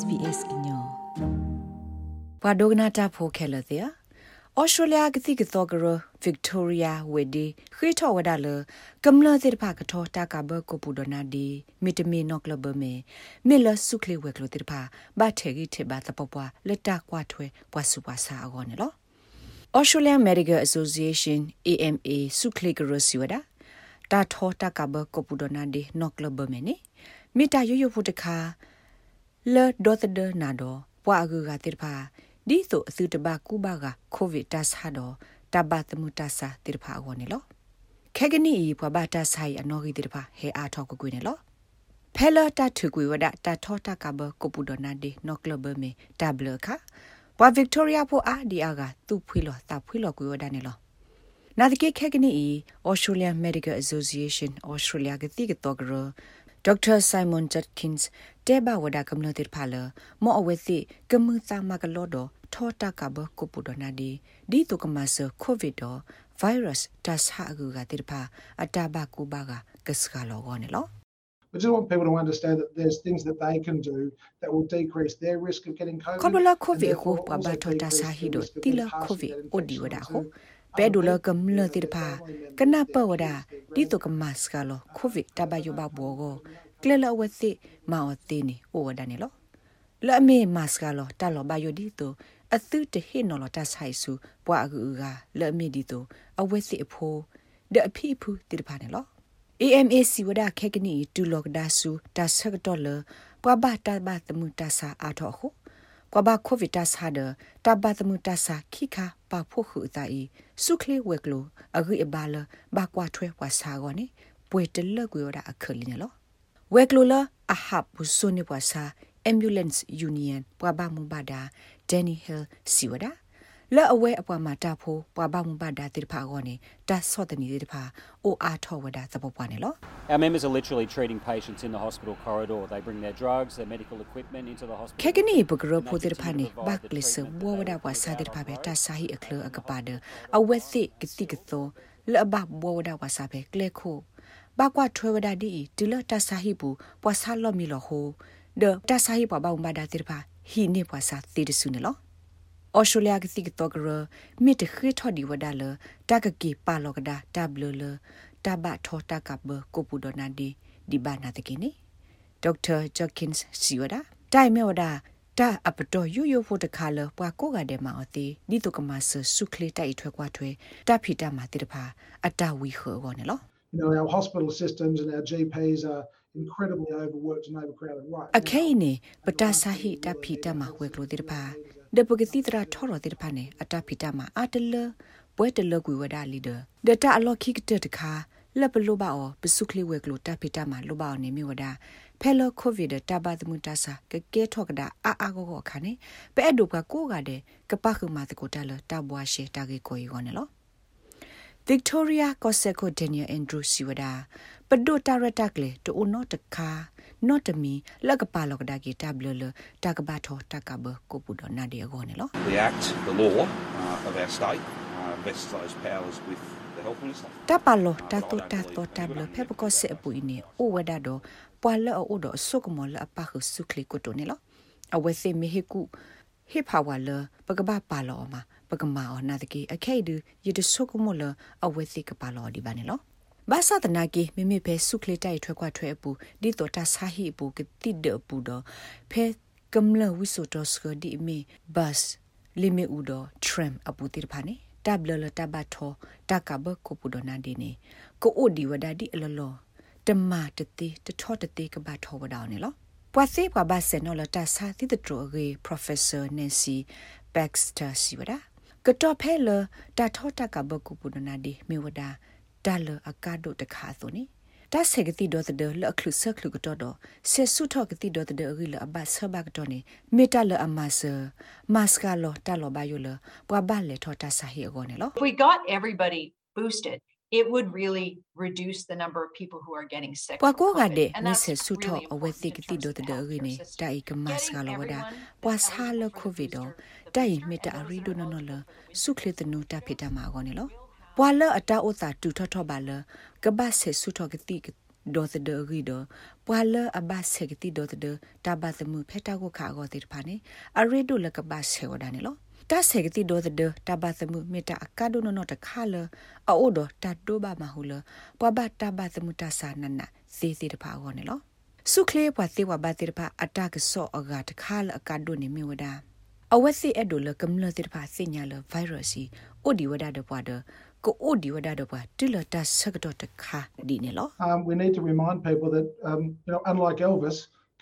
SBS inyo ဘွာဒိုဂနာတာဖိုခဲလတဲ့ဩစတြေးလျကတိကတော့ကရဗစ်တိုးရီယာဝေဒီခွေထော်ဝဒါလကမ္လတဲ့ဖာကထောတာကဘကိုပူဒနာဒီမီတမီနော့ကလဘမေမီလဆုခလီဝက်ကလတဲ့ဖာဘာထေဂီထေဘာတပပွားလက်တာကွာထွဲပွားစုပွားစာအောနော် Australian Medical Association AMA ဆုခလီကရစီဝဒါတာထောတာကဘကိုပူဒနာဒီနော့ကလဘမေနေမိတာရွရွဖို့တခါ လေဒေါ်တဒနာတော့ပွားအကူကတိဖာဒီဆိုအစုတဘကူဘာကကိုဗစ်တဆာတော့တဘတ်မှုတဆာတိဖာဝနေလောခဲကနီပွားဘာတဆိုင်အနော်ဂီတိဖာဟဲအားထောက်ကွေနေလောဖဲလာတထုကွေဝဒတာထောတာကဘကိုပူဒနာဒီနော့ကလဘမေတဘလခပွာဗစ်တိုးရီယာဖိုအာဒီအာကသူ့ဖွေလောတာဖွေလောကွေဝဒနေလောနာဒကေခဲကနီ Australian Medical Association Australia ကတိကတော့ကရ ဒေါက်တာဆိုင်မွန်ဂျက်ကင်းစ်တေဘဝဒါကမ္နတိဖာလမောအဝဲစီကမှုသမကလောဒထောတာကဘကုပုဒနာဒီဒီတုကမဆကိုဗစ်ဒဗိုင်းရပ်စ်တတ်ဟာအကူကတိဖာအတဘကူဘာကကစကလောကောနေလော We just want people to understand that there's things that they can do that will decrease their risk of getting COVID. Kobola COVID ko pa ba thota sa hi do tila COVID odi wada ho ပဲဒူလကမလတိဖာကနပဝဒဒီတုကမတ်စကလောကိုဗစ်တဘယဘဘောကိုကလလဝသိမောတိနီဩဝဒနေလောလအမေမတ်စကလောတလောဘယဒီတုအသုတဟိနော်လတဆိုင်စုပွားအကူကလအမေဒီတုအဝသိအဖိုးဒအဖိဖူတိဖာနေလော AMAC ဝဒခေကနီတူလောကဒါစုတဆကတော်လပွား ကွာဘကိုဗစ်တဆာဒတဘတမှုတဆာခိခာပါဖို့ခုအတိုင်စုခလီဝက်ကလိုအဂိအဘာလဘာကွာထွဲဝါစာကောနေပွေတလကွေရအခလင်းလောဝက်ကလိုလာအဟပ်ဘူဆုနေပွားစာ ambulance union ပွားဘာမူဘာဒါ Danny Hill စီ ဝဒါလဲအဝဲအပွားမှာတာဖိုးပွားဘာမူဘာဒါတိဖာကောနေတဆော့တနီတိဖာအိုအားထောဝဒါသဘောပွားနေလော Our members are literally treating patients in the hospital corridor. They bring their drugs, their medical equipment into the hospital. ခေကနီပဂရဖိုတိဖာနေဘတ်လစ်ဘောဝဒါပွားစာတိဖာပဲတဆာဟီအခလအကပါဒအဝဲသိကတိကသောလဘဘောဝဒါဝါစာပဲကလေခိုဘာကွာထွဲဝဒါဒီဒီလတဆာဟီဘူးပွားဆာလော်မီလောဟိုဒတဆာဟီပွားဘောင်ဘာဒါတိဖာဟီနေပွားစာတိဒဆုနေလော ဩစတြေးလျကတိကတော့ကရမိတခိထော်ဒီဝဒါလတကကီပါလောကဒါတဘလလတဘထောတကဘကိုပူဒနာဒီဒီဘာနာတကိနေဒေါက်တာဂျက်ကင်းစ်စီဝဒါတိုင်မေဝဒါတာအပတော်ယူယူဖို့တခါလပွားကိုကတဲ့မှာအသေးဒီတုကမဆဆုခလီတိုက်ထွဲကွာထွဲတဖီတမှာတိတဖာအတဝီခောကောနေလော You know, our hospital systems and our GPs are incredibly overworked and overcrowded right အခဲနေပတဆာဟိတဖီတမှာဝဲကလို့တိတဖာ ဒပကတိတရာထော်ရတိတဖာနေအတဖီတမှာအတလပွဲတလကွေဝဒါလီဒဒတာအလောခိကတတခါလက်ပလိုပါအောပစုခလီဝဲကလို့တဖီတမှာလိုပါအောင်နေမြဝဒါဖဲလကိုဗစ်တဘတ်မှုတဆာကကဲထောက်ကဒါအာအာကိုကိုခါနေပဲအဒုကကိုကတဲ့ကပခုမာတကိုတလတဘွားရှေတာကေကိုယောနေလော Victoria Koseko Daniel Andrew Siwada ပဒိုတာရတက်လေတိုနောတခါ နော့တမီလက်ကပါလောကဒါကီတဘလလတကဘာထောတကဘကိုပူဒနာဒီအကောနေလော The Act, the law uh, of our state, uh, vests those powers with the Health Minister. တပါလောတတူတတူတဘလဖေပကောစေပူအင်းအိုဝဒါဒပွာလောအိုဒဆုကမောလအပခုဆုခလီကိုတိုနေလောအဝဲစေမေဟကူဟိဖာဝါလပကဘာပါလောမှာပကမာအနာတကေအခဲဒူယတဆုကမောလအဝဲစေကပါလောဒီပါနေလော ဘာသာတနာကေမိမိပဲစုခလေတိုက်ထွဲခွာထွဲအပူဒီတော့တဆာဟီပူကတိဒပူတော့ဖဲကမ္လဝိဆိုတော့စကဒီမီဘတ်လီမီဥဒထရမ်အပူတိဖာနေတဘလလတဘထောတကဘကိုပူဒနာဒီနေကိုအိုဒီဝဒါဒီအလလောတမတတိတထောတတိကဘထောဝဒါနေလောပွာစေပွာဘဆေနော်လတဆာတိတထရဂေ professor nancy baxter siwada ကတော့ဖဲလတထောတကဘကိုပူဒနာဒီမေဝဒါ ဒါလအကာဒိုတခါဆိုနေတာဆေကတိဒေါ်တဲ့လအခလုဆခလုကတော့တော့ဆေဆုထောကတိဒေါ်တဲ့ရီလအဘဆဘကတော့နေမေတလအမဆာမတ်စကလောတလောဘယလပွားဘလေထောတာဆာဟီအကောနေလော If we got everybody boosted, it would really reduce the number of people who are getting sick. ပွာ from ကိုက COVID. တဲ့ And နေ that's ဆေဆုထော really အဝဲ important တိက in တိ terms ဒေါ် of တဲ့ the ရီနေ healthcare တို system. င်ကမတ်စကလောဝဒ Getting everyone ပွာ who ဆာ has လ the ကိုဗစ် booster, တော့ the တိုင် booster, မေတ္တာ and ရီ those ဒို who နော် are နော်လ eligible စုခလေတနုတာဖိတာမှာကောနေလော ပွာလအတာဥတာတူထောထောပါလကဘဆေဆုထောကတိဒေါ်သဒရီဒပွာလအဘဆေကတိဒေါ်သဒတာဘသမှုဖက်တာကိုခါကိုတိဖာနေအရီဒိုလကဘဆေဝဒနေလောတာဆေကတိဒေါ်သဒတာဘသမှုမေတာအကာဒိုနောတခါလအိုဒတာဒိုဘာမဟုလပွာဘတာဘသမှုတာဆာနနစီစီတဖာကိုနေလောစုခလေပွာသေဝဘတိတဖာအတကဆော့အဂါတခါလအကာဒိုနေမေဝဒါအဝက်စီအဲ့ဒိုလကမ္လတိတဖာစညာလဗိုင်းရပ်စီအိုဒီဝဒါဒပွားဒ ကိုအိုဒီဝဒါဒပွားတိလတာဆကတော့တခါဒီနေလော Um, we need to remind people that, um, you know, unlike Elvis,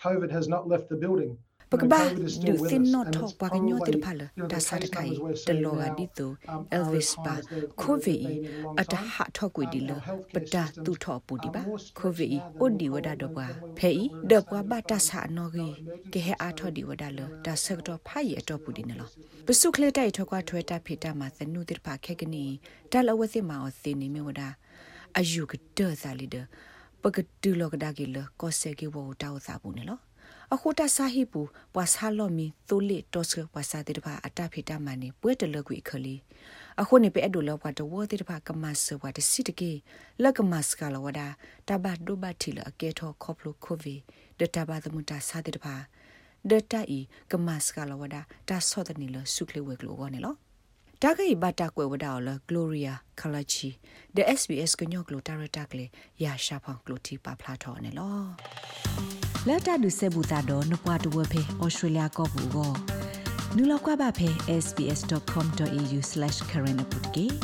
COVID has not left the building. You know, Pagba COVID is du still with thin us, no and talk it's pa ganyo probably, tir phala you know, ta the sa case kai numbers we're de seeing lo ga now, di to um, are elvis as high pa as they've- covid they've been in a long ata time. ha thok wi di Um, lo our healthcare pata systems tu tho pu di are ba more stretched covid now than o di before wada do when- ba when we phe were in de a kwa state ba of, ta um, sa no gi emergency. ke he a tho di wada lo ta sa to pha ye to pu di ne lo psu khle tai tho kwa thwe ta phe ta ma sa nu dir pa khe ke ni ta lo wa se ma o se ni me wada ayu ke de sa li de ပကတူလောကဒါကီလကောဆေကေဝတာဝစာဘူးနေလော အခုတဆာဟိပူပွာဆာလောမီသိုလီတောစပွာဆာတိတဖာအတဖိတမန်နေပွဲတလကွေခလီအခုနေပဲအဒိုလောကတဝတိတဖာကမဆဝတစီတကေလကမစကလဝဒတဘဒုဘတီလအကေထောခေါပလိုကိုဗီဒတဘသမတာစာတိတဖာဒတအီကမစကလဝဒတာဆောတနီလဆုခလေဝဲကလောဝနေလောတာဂိဘတာကွယ်ဝဒါလဂလိုရီယာခလာချီ the SBS ကညော့ကလိုတာရတာကလေရာရှာဖောင်ကလိုတီပါဖလာထော်နေလော လက်တာဒုဆေဘူတာတော့နပွားတဝဖေဩစတြေးလျကောဘူးကောနူလောက်ကွာပါဖေ sbs.com.au/current update